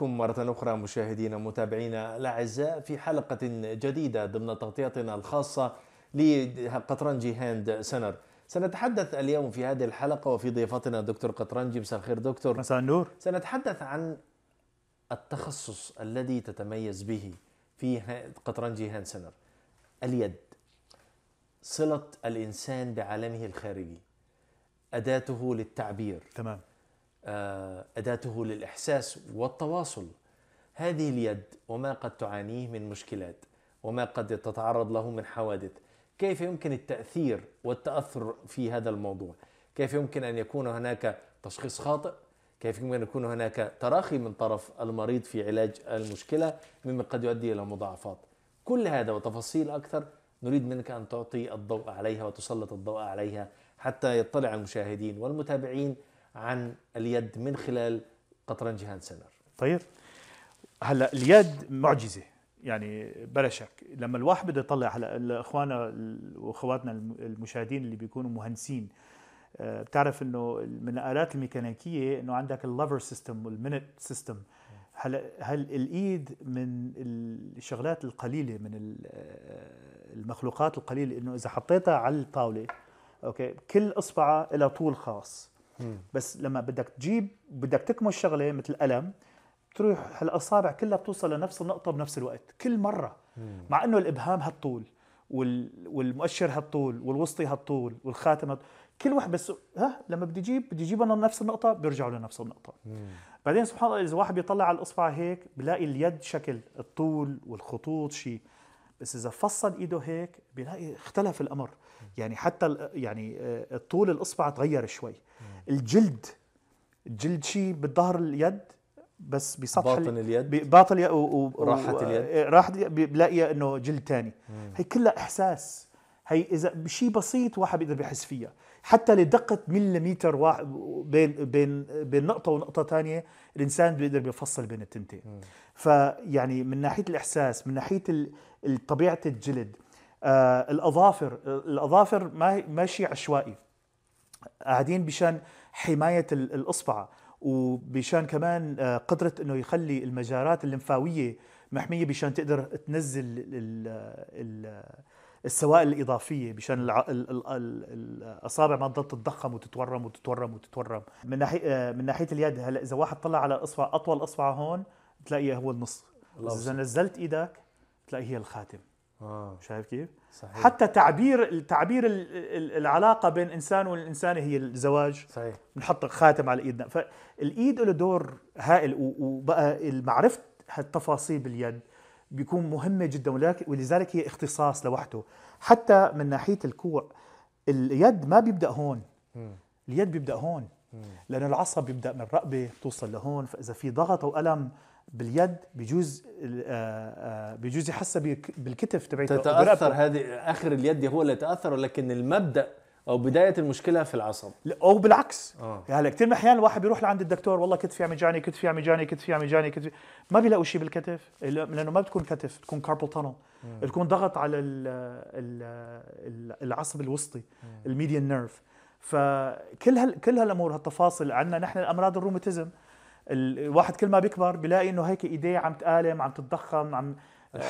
بكم مرة أخرى مشاهدينا ومتابعينا الأعزاء في حلقة جديدة ضمن تغطيتنا الخاصة لقطرنجي Hand Center. سنتحدث اليوم في هذه الحلقة وفي ضيفتنا دكتور قطرنجي. مساء الخير دكتور. مساء النور. سنتحدث عن التخصص الذي تتميز به في قطرنجي Hand Center. اليد. صلة الإنسان بعالمه الخارجي. أداته للتعبير. تمام. آه، أداته للإحساس والتواصل. هذه اليد وما قد تعانيه من مشكلات وما قد تتعرض له من حوادث. كيف يمكن التأثير والتأثر في هذا الموضوع؟ كيف يمكن أن يكون هناك تشخيص خاطئ؟ كيف يمكن أن يكون هناك تراخي من طرف المريض في علاج المشكلة مما قد يؤدي إلى مضاعفات؟ كل هذا وتفاصيل أكثر نريد منك أن تعطي الضوء عليها وتسلط الضوء عليها حتى يطلع المشاهدين والمتابعين عن اليد من خلال قطرنجي Hand Center طيب. هلا اليد معجزة. يعني بلا شك. لما الواحد بده يطلع هلا اخواننا وأخواتنا المشاهدين اللي بيكونوا مهندسين آه، بتعرف إنه من الآلات الميكانيكية إنه عندك ال lever system وال moment system هلا هل الإيد من الشغلات القليلة من آه، المخلوقات القليلة إنه إذا حطيتها على الطاولة أوكي كل إصبعة لها طول خاص. بس لما بدك تجيب بدك تكمل شغلة مثل قلم تروح الاصابع كلها بتوصل لنفس النقطة بنفس الوقت كل مرة. مع إنه الإبهام هالطول والمؤشر هالطول والوسطي هالطول والخاتم هالطول. كل واحد بس ها لما بدي أجيب بدي اجيبها لنفس النقطة بيرجعوا لنفس النقطة. بعدين سبحان الله إذا واحد بيطلع على الإصبع هيك بلاقي اليد شكل الطول والخطوط شيء بس إذا فصل إيده هيك بيلاقي اختلف الأمر. يعني حتى يعني آه، طول الإصبع تغير شوي. الجلد. الجلد شيء بالظهر اليد بس بسطح باطن اليد؟ باطن اليد و... راحة اليد؟ آه، راحة بلاقي إنه جلد ثاني هي كلها إحساس. هي إذا بشيء بسيط واحد بيقدر بيحس فيها. حتى لدقة مليمتر واحد بين بين بين نقطة ونقطة ثانية الإنسان بيقدر بيفصل بين التنتين. فيعني من ناحية الإحساس من ناحية طبيعة الجلد آه الأظافر الأظافر ما ما شيء عشوائي. قاعدين بشان حماية الإصبع وبشان كمان آه، قدرة إنه يخلي المجارات الليمفاوية محمية بشان تقدر تنزل السوائل الإضافية بشان الأصابع ما تضل تتضخم وتتورم وتتورم وتتورم. من ناحية آه، من ناحية اليد هلا إذا واحد طلع على إصبع أطول إصبع هون تلاقيه هو النص. إذا نزلت إيدك تلاقي هي الخاتم. آه. شايف كيف؟ صحيح. حتى تعبير تعبير العلاقة بين إنسان والانسانه هي الزواج. صحيح. بنحط خاتم على ايدنا فالايد له دور هائل وبقى معرفه هالتفاصيل باليد بيكون مهمة جدا ولذلك هي اختصاص لوحده. حتى من ناحية الكوع اليد ما بيبدأ هون. اليد بيبدأ هون. لأن العصب بيبدأ من الرقبة توصل لهون. فإذا في ضغط أو ألم باليد بيجوز آه، آه، بيجوز يحس بالكتف تبعته. تتأثر هذه آخر اليد هو اللي يتأثر ولكن المبدأ أو بداية المشكلة في العصب. أو بالعكس. آه. يعني كثير من الأحيان الواحد بيروح لعند الدكتور والله كتفي عم يجاني كتفي عم يجاني كتفي عم يجاني كتفي ما بيلاقوا شيء بالكتف لأنه ما بتكون كتف بتكون كاربل تانل بتكون ضغط على العصب الوسطي ال median nerve فكل هال كل هالأمور هالتفاصيل عندنا نحن الأمراض الروماتيزم. الواحد كل ما بيكبر بيلاقي إنه هيك إيديه عم تآلم عم تتضخم عم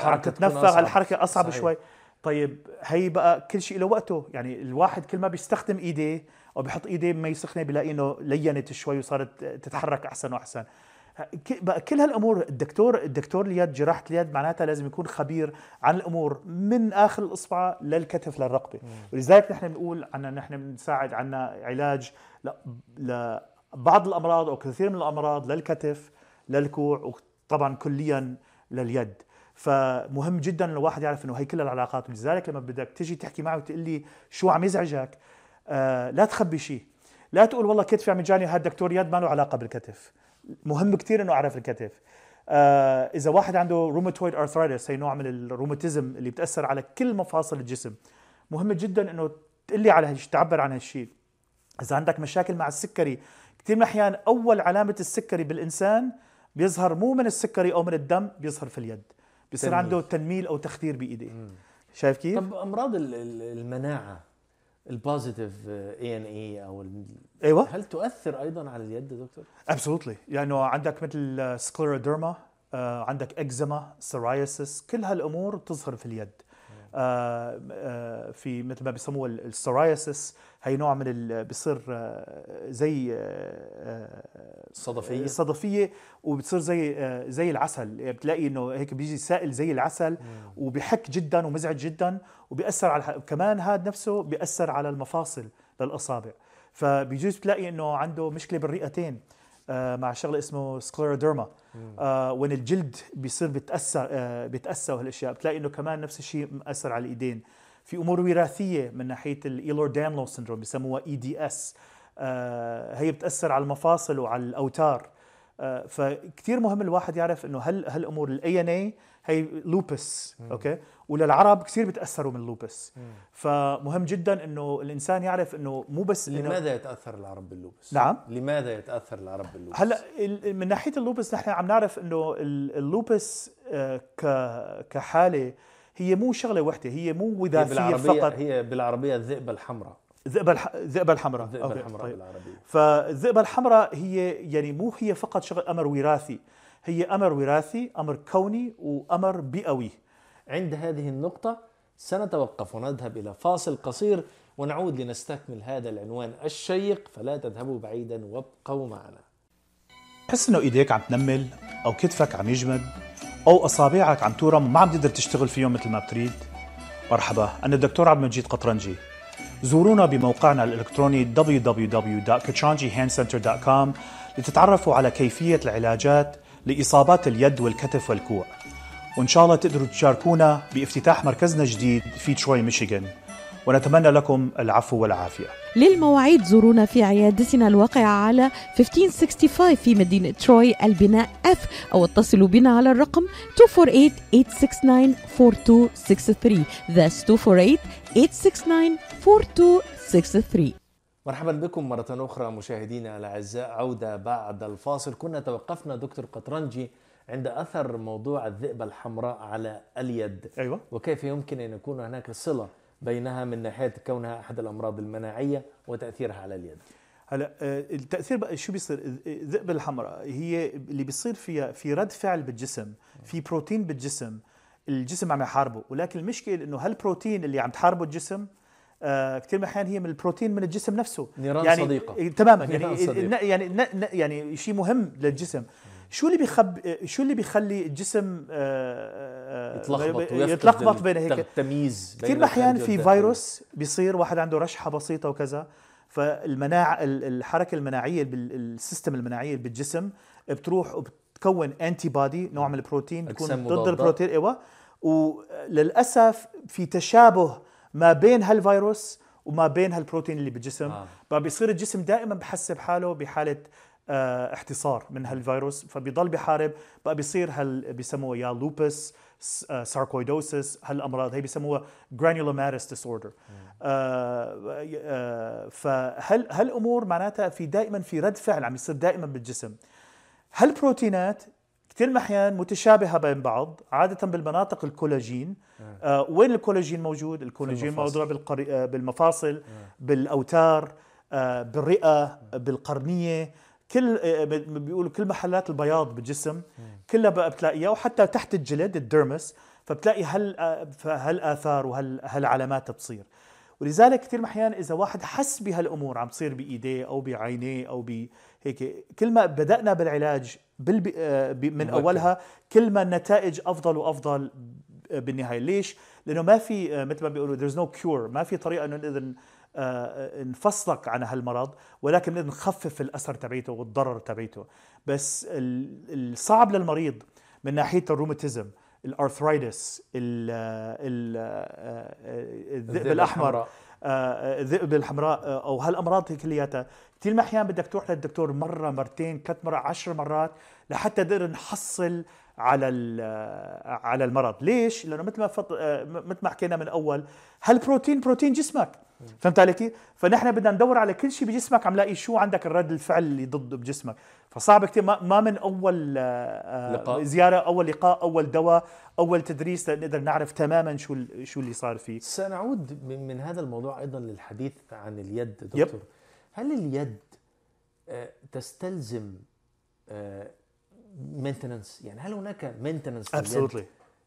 عم تتنفخ الحركة أصعب صحيح. شوي. طيب هي بقى كل شيء له وقته. يعني الواحد كل ما بيستخدم إيديه أو بيحط إيديه بمي سخنة بيلاقي إنه لينت شوي وصارت تتحرك أحسن وأحسن. بقى كل هالأمور الدكتور الدكتور اليد جراحة اليد معناتها لازم يكون خبير عن الأمور من آخر الإصبع للكتف للرقبة. ولذلك نحن بنقول عنا نحن بنساعد عنا علاج لبعض الأمراض أو كثير من الأمراض للكتف للكوع وطبعا كليا لليد. فمهم جدا الواحد يعرف إنه هي كل العلاقات. ولذلك لما بدك تيجي تحكي معي وتقول لي شو عم يزعجك آه لا تخبي شيء. لا تقول والله كتفي عم يجاني هذا الدكتور يد ما له علاقة بالكتف. مهم كثير إنه أعرف الكتف. آه إذا واحد عنده rheumatoid arthritis هي نوع من الروماتيزم اللي بتأثر على كل مفاصل الجسم. مهم جدا إنه تقول لي على تعبر عن هالشيء إذا عندك مشاكل مع السكري كثير من الأحيان أول علامة السكري بالإنسان بيظهر مو من السكري أو من الدم بيظهر في اليد. بيصير عنده تنميل. أو تخدير بإيديه. شايف كيف؟ طب أمراض المناعة ال positive ANA أو ال- أيوه. هل تؤثر أيضا على اليد دكتور؟ absolutely لأنه عندك مثل scleroderma عندك اكزيما psoriasis كل هالأمور تظهر في اليد. آه، آه، في مثل ما بيسموه ال psoriasis هي نوع من بيصير آه، زي آه، الصدفيه الصدفيه وبتصير زي آه، زي العسل. يعني بتلاقي إنه هيك بيجي سائل زي العسل وبحك جدا ومزعج جدا وبيأثر على كمان هذا نفسه بيأثر على المفاصل للأصابع. فبيجوز بتلاقي إنه عنده مشكلة بالرئتين. آه، مع شغلة اسمه scleroderma آه وين الجلد بيصير بيتاثر آه بيتاثر وهالأشياء. بتلاقي إنه كمان نفس الشيء مأثر على الإيدين. في أمور وراثية من ناحية ال Ehlers-Danlos syndrome بسموها EDS هي بتأثر على المفاصل وعلى الأوتار. آه فكتير مهم الواحد يعرف إنه هل هالامور ال ANA هي lupus okay وللعرب كثير بتأثروا من ال lupus فمهم جدا إنه الإنسان يعرف إنه مو بس إنه لماذا يتأثر العرب بال lupus؟ نعم. لماذا يتأثر العرب بال lupus؟ هلأ من ناحية ال lupus نحن عم نعرف إنه ال- ال lupus آه، ك كحالة هي مو شغلة وحدة هي مو وراثيه بالعربيه فقط هي بالعربية الذئبة الحمراء الذئبه الح... الذئبه الحمراء. الذئبه okay، الحمراء طيب. فالذئبه الحمراء هي يعني مو هي فقط شغل أمر وراثي هي أمر وراثي أمر كوني وأمر بيئوي. عند هذه النقطة سنتوقف ونذهب إلى فاصل قصير ونعود لنستكمل هذا العنوان الشيق فلا تذهبوا بعيدا وابقوا معنا. تحس إنه إيديك عم تنمل أو كتفك عم يجمد أو أصابعك عم تورم وما عم تقدر تشتغل فيهم مثل ما بتريد؟ مرحبا أنا الدكتور عبد المجيد قطرنجي. زورونا بموقعنا الإلكتروني www.kachanjihandcenter.com لتتعرفوا على كيفية العلاجات لإصابات اليد والكتف والكوع. وإن شاء الله تقدروا تشاركونا بافتتاح مركزنا الجديد في تروي ميشيغان. ونتمنى لكم العفو والعافية. للمواعيد زورونا في عيادتنا الواقعة على 1565 في مدينة تروي البناء F أو اتصلوا بنا على الرقم 248-869-4263 That's 248-869-4263 مرحبا بكم مرة أخرى مشاهدينا الأعزاء عودة بعد الفاصل. كنا توقفنا دكتور قطرنجي عند أثر موضوع الذئبة الحمراء على اليد. أيوه. وكيف يمكن أن يكون هناك صلة بينها من ناحية كونها أحد الأمراض المناعية وتأثيرها على اليد. هلا آه، التأثير بقى شو بيصير؟ الذئبه الحمراء هي اللي بيصير فيها في رد فعل بالجسم في بروتين بالجسم الجسم عم يحاربه. ولكن المشكلة إنه هالبروتين اللي عم تحاربه الجسم آه كثير من الأحيان هي من البروتين من الجسم نفسه. نيران يعني صديقة. إيه، تماما يعني صديقة. يعني يعني شيء مهم للجسم. شو اللي بيخب شو اللي بيخلي الجسم آه، آه، يتلخبط يتلخبط بين هيك التمييز كثير الاحيان في فيروس بيصير واحد عنده رشحة بسيطة وكذا فالمناعه ال- الحركة المناعية ال system المناعية بالجسم بتروح وبتكون antibody نوع من البروتين بتكون أجسام ضد. البروتين أيوه وللأسف في تشابه ما بين هالفيروس وما بين هالبروتين اللي بالجسم آه. فبيصير الجسم دائما بحسب حاله بحالة احتضار من هالفيروس فبيضل بحارب. بقى بيصير هال بيسموها يا lupus sarcoidosis هالأمراض هي بيسموها granulomatous disorder فهل هالأمور معناتها في دائما في رد فعل عم يصير دائما بالجسم. هالبروتينات كثير من الأحيان متشابهة بين بعض عادة بالمناطق الكولاجين. آه وين الكولاجين موجود؟ الكولاجين. موضوع بالقري... آه بالمفاصل بالأوتار آه بالرئة بالقرنية. كل آه، بيقولوا كل محلات البياض بالجسم كلها بقى بتلاقيها وحتى تحت الجلد الديرمس فبتلاقي هال آه، هالآثار وهالعلامات بتصير ولذلك كثير من الأحيان إذا واحد حس بهالأمور عم تصير بإيديه أو بعينيه أو بهيك كل ما بدأنا بالعلاج. آه، من. أولها كل ما النتائج أفضل وأفضل بالنهاية ليش لأنه ما في مثل ما بيقولوا there's no cure ما في طريقة إنه نقدر نفصلك عن هالمرض ولكن نقدر نخفف الأثر تبعيته والضرر تبعيته. بس ال- الصعب للمريض من ناحية الروماتيزم الأرثرايتس ال- ال- آه، الذئب الأحمر آه، الذئب الحمراء آه، أو هالأمراض هي كلياتها. كثير من الأحيان بدك تروح للدكتور مرة مرتين ثلاث مرات عشر مرات لحتى نقدر نحصل على على المرض. ليش؟ لأنه مثل ما فط... آه، مثل ما حكينا من أول هالبروتين بروتين جسمك. فهمت علي كيف؟ فنحن بدنا ندور على كل شيء بجسمك عم لاقي شو عندك الرد الفعل اللي ضده بجسمك. فصعب كثير ما, ما من أول آه، آه، لقاء. زيارة أول لقاء أول دواء أول تدريس لنقدر نعرف تماما شو شو اللي صار فيه سنعود من, من هذا الموضوع أيضا للحديث عن اليد يب. دكتور. هل اليد آه، تستلزم maintenance يعني هل هناك maintenance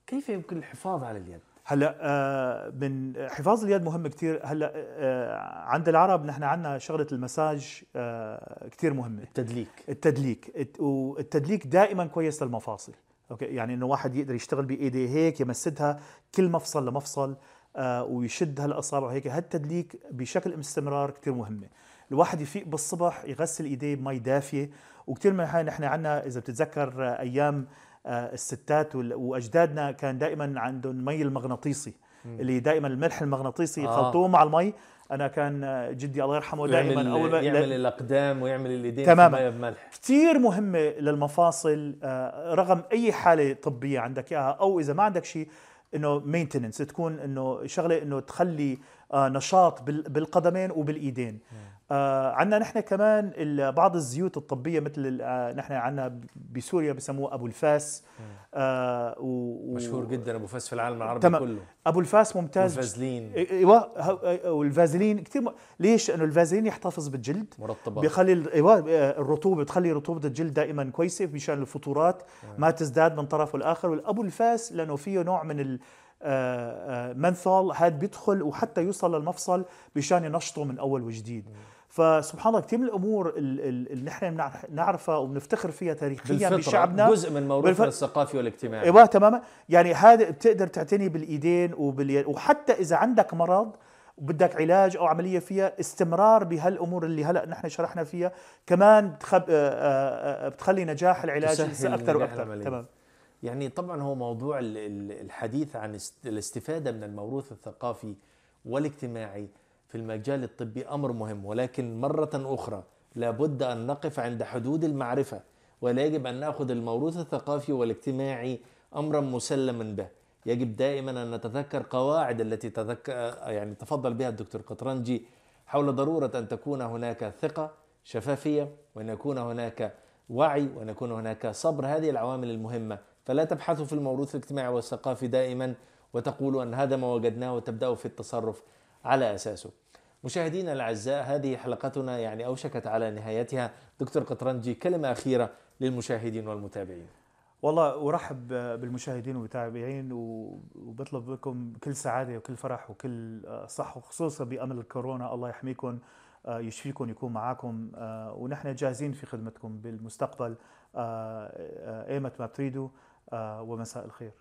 كيف يمكن الحفاظ على اليد؟ هلا آه، من حفاظ اليد مهم كثير هلا آه، عند العرب نحن عندنا شغلة المساج آه، كثير مهمة. التدليك. التدليك. الت- والتدليك دائما كويس للمفاصل. okay؟ يعني إنه واحد يقدر يشتغل بايديه هيك يمسدها كل مفصل لمفصل آه ويشد هالأصابع هيك. هالتدليك بشكل استمرار كثير مهمة. الواحد يفيق بالصبح يغسل إيديه بمي دافية. وكثير من الأحيان نحن عندنا إذا بتتذكر آه، أيام آه، الستات وال- وأجدادنا كان دائما عندهم مي المغناطيسي اللي دائما الملح المغناطيسي آه. يخلطوه مع المي. أنا كان آه، جدي الله يرحمه دائما أول ما يعمل الأقدام ويعمل اليدين تماماً. بملح. كثير مهمة للمفاصل آه، رغم أي حالة طبية عندك إياها أو إذا ما عندك شيء إنه maintenance تكون إنه شغلة إنه تخلي آه، نشاط بال- بالقدمين وبالإيدين. آه عندنا نحن كمان بعض الزيوت الطبية مثل آه نحن عندنا بسوريا بسموه أبو الفاس. آه و مشهور جدا أبو فاس في العالم العربي تمام. كله. أبو الفاس ممتاز. والفازلين. إيوه والفازلين كثير م... ليش؟ لأنه الفازلين يحتفظ بالجلد. مرطبة. بيخلي إيوه آه، الرطوبة بتخلي رطوبة الجلد دائما كويسة مشان الفطورات ما تزداد من طرف والاخر والأبو الفاس لأنه فيه نوع من ال آه، آه، منثول هذا بيدخل وحتى يوصل للمفصل مشان ينشطه من أول وجديد. فسبحان الله كثير من الأمور ال- ال- اللي نحن نعرفها وبنفتخر فيها تاريخيا بشعبنا جزء من موروثنا بالفطرة. الثقافي والاجتماعي. إيوه تماما. يعني هذا بتقدر تعتني بالإيدين وباليد وحتى إذا عندك مرض وبدك علاج أو عملية فيها استمرار بهالأمور اللي هلأ نحن شرحنا فيها كمان بتخب... آه، بتخلي نجاح العلاج أكثر وأكثر. تمام. يعني طبعا هو موضوع ال- ال- الحديث عن است- الاستفادة من الموروث الثقافي والاجتماعي في المجال الطبي أمر مهم ولكن مرة أخرى لابد أن نقف عند حدود المعرفة ولا يجب أن نأخذ الموروث الثقافي والاجتماعي أمرا مسلما به. يجب دائما أن نتذكر قواعد التي تذكر يعني تفضل بها الدكتور قطرنجي حول ضرورة أن تكون هناك ثقة شفافية وأن يكون هناك وعي وأن يكون هناك صبر. هذه العوامل المهمة فلا تبحثوا في الموروث الاجتماعي والثقافي دائما وتقولوا أن هذا ما وجدناه وتبدأوا في التصرف على أساسه. مشاهدينا الأعزاء هذه حلقتنا يعني أوشكت على نهايتها. دكتور قطرنجي كلمة أخيرة للمشاهدين والمتابعين. والله أرحب بالمشاهدين والمتابعين وبطلب لكم كل سعادة وكل فرح وكل آه، صح وخصوصا بامر الكورونا. الله يحميكم آه، يشفيكم يكون معاكم. آه، ونحن جاهزين في خدمتكم بالمستقبل. ايمت ما تريدوا. ومساء الخير.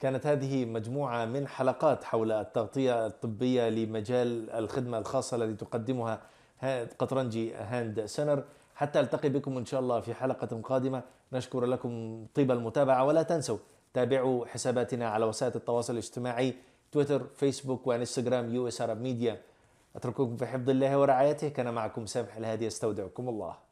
كانت هذه مجموعة من حلقات حول التغطية الطبية لمجال الخدمة الخاصة التي تقدمها ها- قطرنجي هاند سنر حتى ألتقي بكم إن شاء الله في حلقة قادمة. نشكر لكم طيب المتابعة. ولا تنسوا تابعوا حساباتنا على وسائل التواصل الاجتماعي تويتر فيسبوك وانستغرام يو إس عرب ميديا. أترككم في حفظ الله ورعايته. كان معكم سامح الهادي أستودعكم الله.